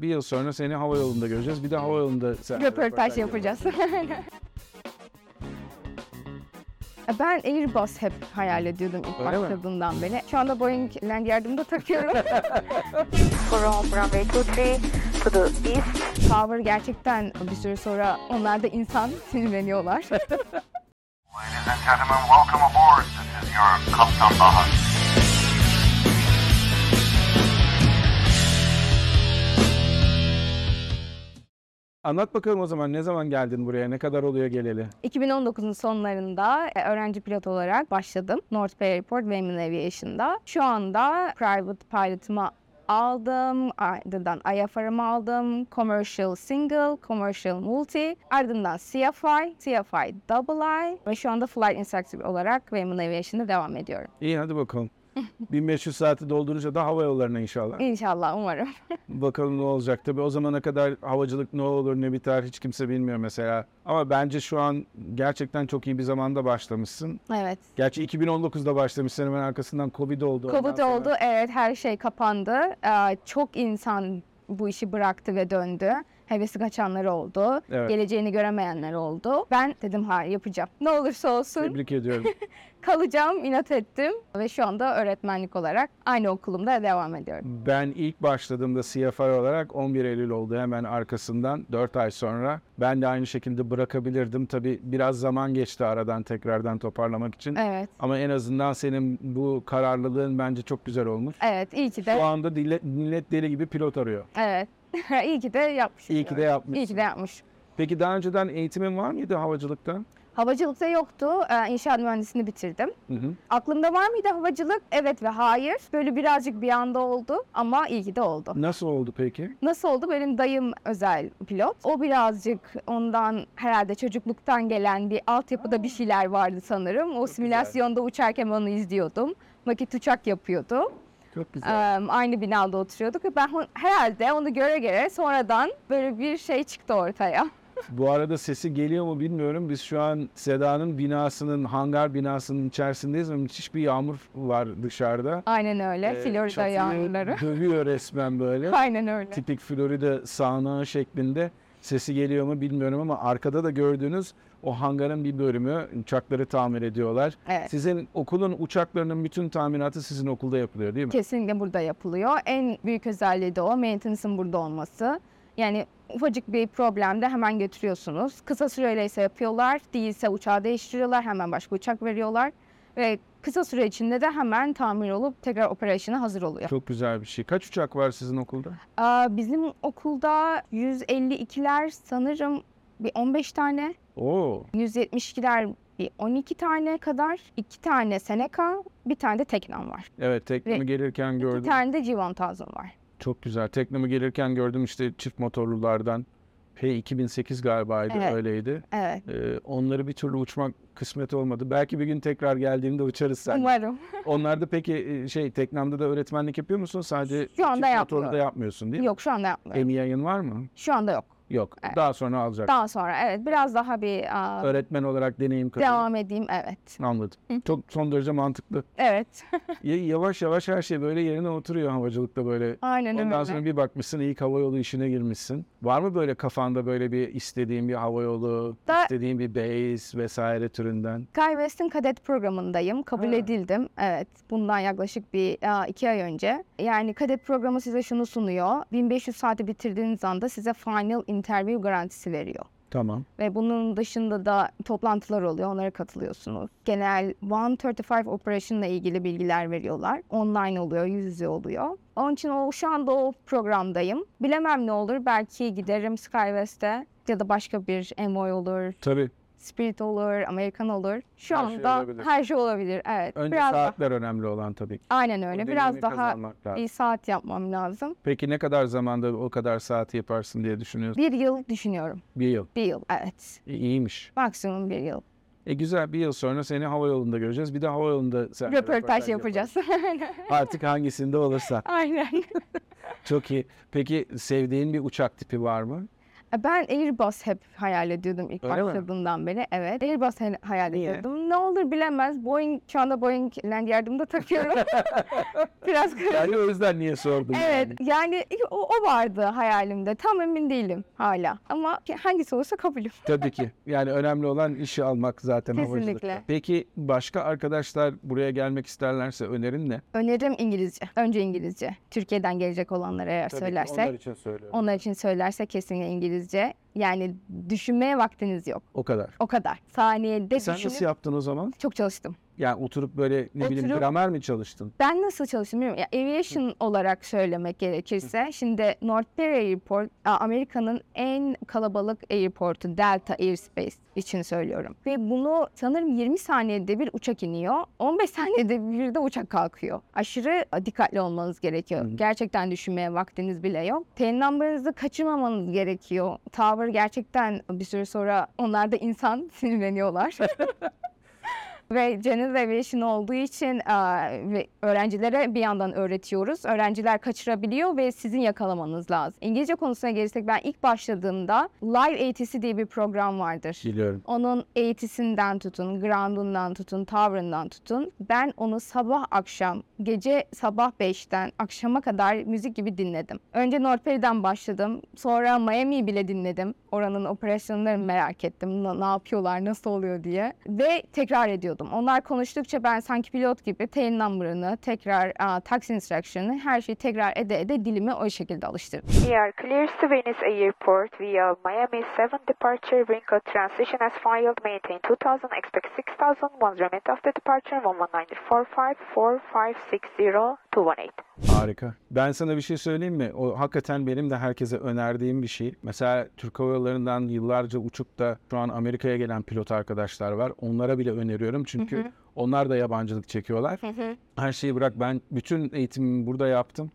Bir yıl sonra seni hava yolunda göreceğiz. Bir de hava yolunda sen Röportaj yapacağız. Ben Airbus hep hayal ediyordum ilk Öyle mi? başladığımdan beri. Şu anda Boeing land yardımda takıyorum. from runway 23 to the east. Tower gerçekten bir süre sonra onlar da insan sinirleniyorlar. Ladies and gentlemen, welcome aboard. This is your Kaptan Bahar. Anlat bakalım o zaman ne zaman geldin buraya? Ne kadar oluyor geleli? 2019'un sonlarında e, öğrenci pilot olarak başladım. North Bay Airport Women Aviation'da. Şu anda private pilot'ımı aldım. Ardından IFR'ımı aldım. Commercial Single, Commercial Multi. Ardından CFI, CFI Double I. Ve şu anda Flight Instructor olarak Women Aviation'da devam ediyorum. İyi hadi bakalım. 1500 saati doldurunca da hava yollarına inşallah. İnşallah, umarım. Bakalım ne olacak. Tabii o zamana kadar havacılık ne olur ne biter hiç kimse bilmiyor mesela. Ama bence şu an gerçekten çok iyi bir zamanda başlamışsın. evet. Gerçi 2019'da başlamışsın hemen arkasından Covid oldu. Ondan Covid sonra- oldu, evet her şey kapandı. Ee, çok insan bu işi bıraktı ve döndü. Hevesi kaçanlar oldu. Evet. Geleceğini göremeyenler oldu. Ben dedim hayır yapacağım. Ne olursa olsun Tebrik ediyorum. kalacağım, inat ettim. Ve şu anda öğretmenlik olarak aynı okulumda devam ediyorum. Ben ilk başladığımda CFI olarak 11 Eylül oldu hemen arkasından 4 ay sonra. Ben de aynı şekilde bırakabilirdim. Tabii biraz zaman geçti aradan tekrardan toparlamak için. Evet, Ama en azından senin bu kararlılığın bence çok güzel olmuş. evet iyi ki Şu de, anda millet, millet deli gibi pilot arıyor. evet. iyi ki de yapmışım. İyi ki de yapmışsın. İyi ki de yapmış. Peki daha önceden eğitimin var mıydı havacılıkta? Havacılıkta yoktu. Ee, İnşaat mühendisliğini bitirdim. Hı hı. Aklımda var mıydı havacılık? Evet ve hayır. Böyle birazcık bir anda oldu ama iyi ki de oldu. Nasıl oldu peki? Nasıl oldu? Benim dayım özel pilot. O birazcık ondan herhalde çocukluktan gelen bir altyapıda bir şeyler vardı sanırım. O simülasyonda uçarken onu izliyordum. Makit uçak yapıyordu. Çok Ee, güzel. aynı binada oturuyorduk ve ben herhalde onu göre göre sonradan böyle bir şey çıktı ortaya. Bu arada sesi geliyor mu bilmiyorum. Biz şu an Seda'nın binasının, hangar binasının içerisindeyiz ve müthiş bir yağmur var dışarıda. Aynen öyle. Ee, Florida yağmurları. Dövüyor resmen böyle. Aynen öyle. Tipik Florida sağanağı şeklinde. Sesi geliyor mu bilmiyorum ama arkada da gördüğünüz o hangarın bir bölümü uçakları tamir ediyorlar. Evet. Sizin okulun uçaklarının bütün taminatı sizin okulda yapılıyor değil mi? Kesinlikle burada yapılıyor. En büyük özelliği de o. Maintenance'ın burada olması. Yani ufacık bir problemde hemen götürüyorsunuz. Kısa süreyle ise yapıyorlar. Değilse uçağı değiştiriyorlar. Hemen başka uçak veriyorlar. Ve kısa süre içinde de hemen tamir olup tekrar operasyona hazır oluyor. Çok güzel bir şey. Kaç uçak var sizin okulda? Aa, bizim okulda 152'ler sanırım bir 15 tane. Oo, 172'ler bir 12 tane kadar. 2 tane Seneca, bir tane de Teknam var. evet teknemi Ve gelirken Bir gördüm. tane de G1000 var. Çok güzel. Teknemi gelirken gördüm işte çift motorlulardan. P2008 galibaydı Evet. öyleydi. Evet. Ee, onları bir türlü uçmak kısmet olmadı. Belki bir gün tekrar geldiğimde uçarız sen. Umarım. Onlarda peki e, şey Teknam'da da öğretmenlik yapıyor musun? Sadece Şu anda çift motorlu da yapmıyorum. yapmıyorsun değil mi? Yok şu anda yapmıyorum. Emi yayın var mı? Şu anda yok. Yok. Evet. Daha sonra alacak. Daha sonra evet biraz daha bir aa, Öğretmen olarak deneyim kazanıyor. devam edeyim evet. Anladım. Çok son derece mantıklı. Evet. Y- Yavaş yavaş her şey böyle yerine oturuyor havacılıkta böyle. Aynen Ondan öyle. sonra bir bakmışsın ilk havayolu işine girmişsin. Var mı böyle kafanda böyle bir istediğin bir havayolu, Da- istediğin bir base vesaire türünden? SkyWest'in kadet programındayım. Kabul Ha. edildim. Evet. Bundan yaklaşık bir aa, iki ay önce. Yani kadet programı size şunu sunuyor. 1500 saati bitirdiğiniz anda size final interview garantisi veriyor. Tamam. Ve bunun dışında da toplantılar oluyor. Onlara katılıyorsunuz. Genel 135 Operation ile ilgili bilgiler veriyorlar. Online oluyor, yüz yüze oluyor. Onun için o, şu anda o programdayım. Bilemem ne olur. Belki giderim SkyWest'e ya da başka bir Envoy olur, Tabii. Spirit olur, Amerikan olur. Şu Her şey anda olabilir. her şey olabilir. Evet. Önce biraz daha, saatler önemli olan tabii. aynen O öyle. deneyimi Biraz daha iyi saat yapmam lazım. Peki ne kadar zamanda o kadar saati yaparsın diye düşünüyorsun? Bir yıl düşünüyorum. Bir yıl. Bir yıl, evet. İ- İyiymiş. Maksimum bir yıl. E güzel bir yıl sonra seni hava yolunda göreceğiz. Bir de hava yolunda sen Röportaj yapacağız. Artık hangisinde olursa. aynen. Çok iyi. Peki sevdiğin bir uçak tipi var mı? E, Ben Airbus hep hayal ediyordum ilk Öyle mi? başladığından beri. Evet. Airbus hayal Niye? ediyordum. Ne olur bilemez. Boeing şu anda Boeing land yardımda takıyorum. Biraz Yani o yüzden niye sordum? Evet yani? yani o, o vardı hayalimde. Tam emin değilim hala. Ama hangisi olursa kabulüm. Tabii ki. Yani önemli olan işi almak zaten Kesinlikle. havacılıkta. Peki başka arkadaşlar buraya gelmek isterlerse önerin ne? Önerim İngilizce. Önce İngilizce. Türkiye'den gelecek olanlara eğer söylersek. için söylüyorum. Onlar için söylerse kesinlikle İngilizce. Yani düşünmeye vaktiniz yok. O kadar. O kadar. Saniyede Sen düşünüp nasıl yaptın o zaman? çok çalıştım. Yani oturup böyle ne bileyim Oturup- gramer mi çalıştın? Ben nasıl çalıştım bilmiyorum. Ya, aviation olarak söylemek gerekirse şimdi North Perry Airport a, Amerika'nın en kalabalık airportu Delta Airspace için söylüyorum. Ve bunu sanırım 20 saniyede bir uçak iniyor. 15 saniyede bir de uçak kalkıyor. Aşırı dikkatli olmanız gerekiyor. Hı. Gerçekten düşünmeye vaktiniz bile yok. Ten number'ınızı kaçırmamanız gerekiyor. Tower gerçekten bir süre sonra onlar da insan sinirleniyorlar. Ve General Aviation olduğu için öğrencilere bir yandan öğretiyoruz. Öğrenciler kaçırabiliyor ve sizin yakalamanız lazım. İngilizce konusuna gelirsek ben ilk başladığımda Live ATC diye bir program vardır. Biliyorum. Onun ATC'sinden tutun, ground'undan tutun, tower'ından tutun. Ben onu sabah akşam, gece sabah 5'ten akşama kadar müzik gibi dinledim. Önce North Perry'den başladım. Sonra Miami'yi bile dinledim. Oranın operasyonlarını merak ettim. Ne yapıyorlar, nasıl oluyor diye. Ve tekrar ediyordum. Onlar konuştukça ben sanki pilot gibi tail number'ını, tekrar aa, taxi instruction'ı, her şeyi tekrar ede ede dilimi o şekilde alıştırdım. We are clear to Venice Airport via Miami 7 departure. Bring code transition as filed. Maintain 2000. Expect 6000. One remit after departure. 119454560 Harika. Ben sana bir şey söyleyeyim mi? O hakikaten benim de herkese önerdiğim bir şey. Mesela Türk Hava Yolları'ndan yıllarca uçup da şu an Amerika'ya gelen pilot arkadaşlar var. Onlara bile öneriyorum çünkü onlar da yabancılık çekiyorlar. Her şeyi bırak ben bütün eğitimimi burada yaptım.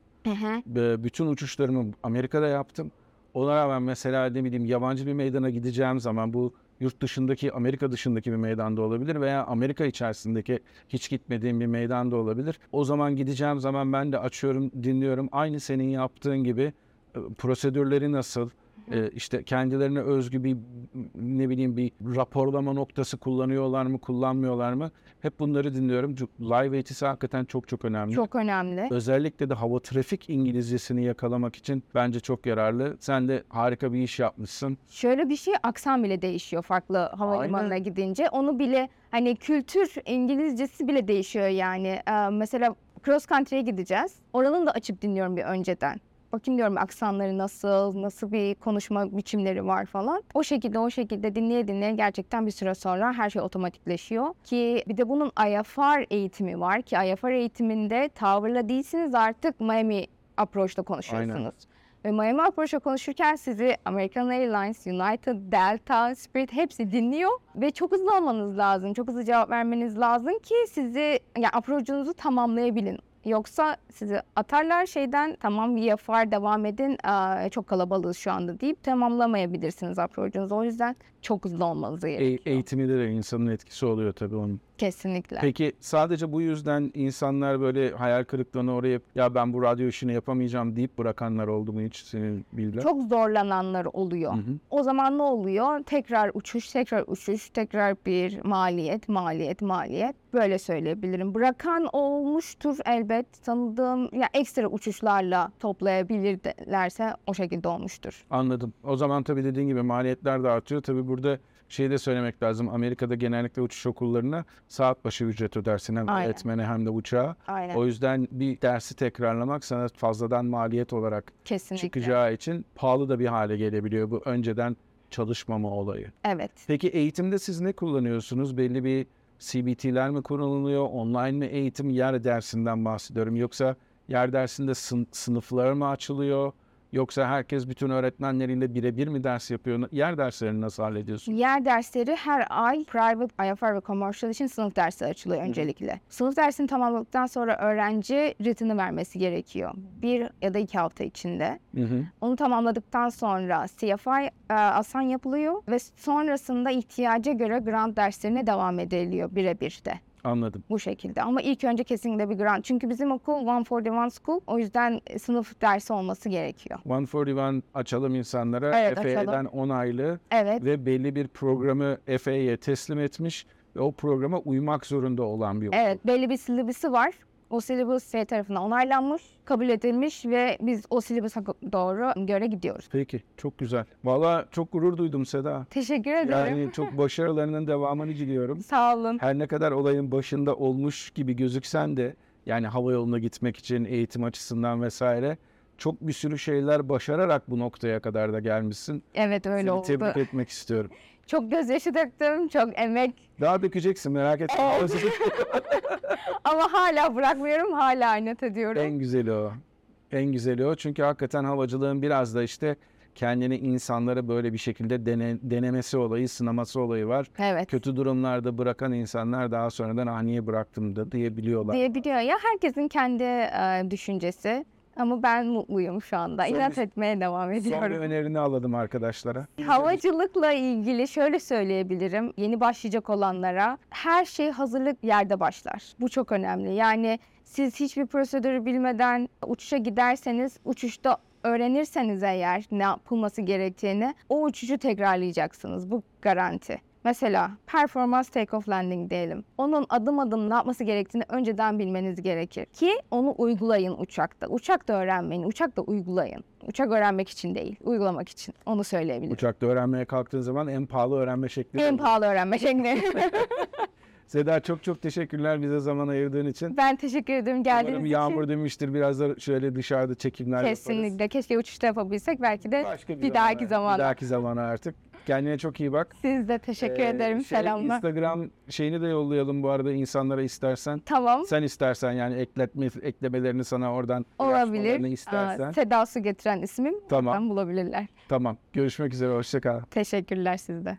Ve bütün uçuşlarımı Amerika'da yaptım. Ona rağmen mesela ne bileyim yabancı bir meydana gideceğim zaman bu yurt dışındaki Amerika dışındaki bir meydanda olabilir veya Amerika içerisindeki hiç gitmediğim bir meydanda olabilir. O zaman gideceğim zaman ben de açıyorum dinliyorum aynı senin yaptığın gibi e, prosedürleri nasıl e, işte kendilerine özgü bir ne bileyim bir raporlama noktası kullanıyorlar mı kullanmıyorlar mı hep bunları dinliyorum. Live eğitisi hakikaten çok çok önemli. Çok önemli. Özellikle de hava trafik İngilizcesini yakalamak için bence çok yararlı. Sen de harika bir iş yapmışsın. Şöyle bir şey aksan bile değişiyor farklı havalimanına Aynen. gidince. Onu bile hani kültür İngilizcesi bile değişiyor yani. Ee, mesela cross country'ye gideceğiz. Oranın da açıp dinliyorum bir önceden. Bakayım diyorum aksanları nasıl, nasıl bir konuşma biçimleri var falan. O şekilde o şekilde dinleye dinleye gerçekten bir süre sonra her şey otomatikleşiyor. Ki bir de bunun IFR eğitimi var ki IFR eğitiminde tavırla değilsiniz artık Miami approach'ta konuşuyorsunuz. Ve Miami Approach'a konuşurken sizi American Airlines, United, Delta, Spirit hepsi dinliyor ve çok hızlı olmanız lazım. Çok hızlı cevap vermeniz lazım ki sizi yani approach'unuzu tamamlayabilin. Yoksa sizi atarlar şeyden tamam VFR devam edin aa, çok kalabalığız şu anda deyip tamamlamayabilirsiniz approach'unuzu. O yüzden çok hızlı olmanız E- gerekiyor. eğitiminde de insanın etkisi oluyor tabii onun. Kesinlikle. Peki sadece bu yüzden insanlar böyle hayal kırıklığına uğrayıp ya ben bu radyo işini yapamayacağım deyip bırakanlar oldu mu hiç senin bildiğin? Çok zorlananlar oluyor. Hı hı. O zaman ne oluyor? Tekrar uçuş, tekrar uçuş, tekrar bir maliyet, maliyet, maliyet. Böyle söyleyebilirim. Bırakan olmuştur elbet. Tanıdığım ya ekstra uçuşlarla toplayabilirlerse o şekilde olmuştur. Anladım. O zaman tabii dediğin gibi maliyetler de artıyor. Tabii burada şey de söylemek lazım. Amerika'da genellikle uçuş okullarına saat başı ücret ödersin hem Aynen. öğretmene hem de uçağa. Aynen. O yüzden bir dersi tekrarlamak sana fazladan maliyet olarak Kesinlikle. çıkacağı için pahalı da bir hale gelebiliyor bu önceden çalışmama olayı. Evet. Peki eğitimde siz ne kullanıyorsunuz? Belli bir CBT'ler mi kullanılıyor? Online mi eğitim? Yer dersinden bahsediyorum. Yoksa yer dersinde sın- sınıflar mı açılıyor? Yoksa herkes bütün öğretmenleriyle birebir mi ders yapıyor? Yer derslerini nasıl hallediyorsun? Yer dersleri her ay private, IFR ve commercial için sınıf dersi açılıyor öncelikle. Sınıf dersini tamamladıktan sonra öğrenci written'ı vermesi gerekiyor. Bir ya da iki hafta içinde. Hı hı. Onu tamamladıktan sonra CFI e, asan yapılıyor ve sonrasında ihtiyaca göre grant derslerine devam ediliyor birebir de. Anladım. bu şekilde. Ama ilk önce kesinlikle bir grant. Çünkü bizim okul 141 School. O yüzden e, sınıf dersi olması gerekiyor. 141 açalım insanlara. Evet, FAA'den açalım. onaylı Evet. ve belli bir programı FAA'ye teslim etmiş ve o programa uymak zorunda olan bir okul. Evet, belli bir silibüsü var. O silibüs şey tarafından onaylanmış, kabul edilmiş ve biz o silibüse doğru göre gidiyoruz. Peki, çok güzel. Valla çok gurur duydum Seda. Teşekkür ederim. Yani çok başarılarının devamını diliyorum. Sağ olun. Her ne kadar olayın başında olmuş gibi gözüksen de yani hava yoluna gitmek için eğitim açısından vesaire çok bir sürü şeyler başararak bu noktaya kadar da gelmişsin. Evet öyle Seni oldu. tebrik etmek istiyorum. Çok gözyaşı döktüm, çok emek Daha dökeceksin merak etme. ama hala bırakmıyorum, hala inat ediyorum. en güzeli o. En güzeli o. Çünkü hakikaten havacılığın biraz da işte kendini insanlara böyle bir şekilde dene- denemesi olayı, sınaması olayı var. Evet. Kötü durumlarda bırakan insanlar daha sonradan ah niye bıraktım da diyebiliyorlar. diyebiliyor ya herkesin kendi e, düşüncesi. Ama ben mutluyum şu anda. Son İnat bir- etmeye devam Son bir ediyorum. önerini alalım arkadaşlara. Havacılıkla ilgili şöyle söyleyebilirim. Yeni başlayacak olanlara her şey hazırlık yerde başlar. Bu çok önemli. Yani siz hiçbir prosedürü bilmeden uçuşa giderseniz uçuşta öğrenirseniz eğer ne yapılması gerektiğini o uçuşu tekrarlayacaksınız. Bu garanti. Mesela performans take-off landing diyelim. Onun adım adım ne yapması gerektiğini önceden bilmeniz gerekir. Ki onu uygulayın uçakta. Uçakta öğrenmeyin, uçakta uygulayın. Uçak öğrenmek için değil, uygulamak için. Onu söyleyebilirim. Uçakta öğrenmeye kalktığın zaman en pahalı öğrenme şekli. En pahalı öğrenme şekli. Seda çok çok teşekkürler bize zaman ayırdığın için. ben teşekkür ederim geldiğiniz Umarım için. yağmur demiştir. Biraz da şöyle dışarıda çekimler yaparız. Kesinlikle. Keşke uçuşta yapabilsek. Belki de Başka bir, dahaki zamana-. Bir dahaki zamana artık. Kendine çok iyi bak. Siz de teşekkür Ee, ederim. şey, Selamlar. Instagram şeyini de yollayalım bu arada insanlara istersen. Tamam. Sen istersen yani ekletme eklemelerini sana oradan Olabilir. ulaşmalarını Aa, istersen. Seda Su getiren ismim. Tamam. Oradan bulabilirler. Tamam. Görüşmek üzere. Hoşça kal. Teşekkürler sizde.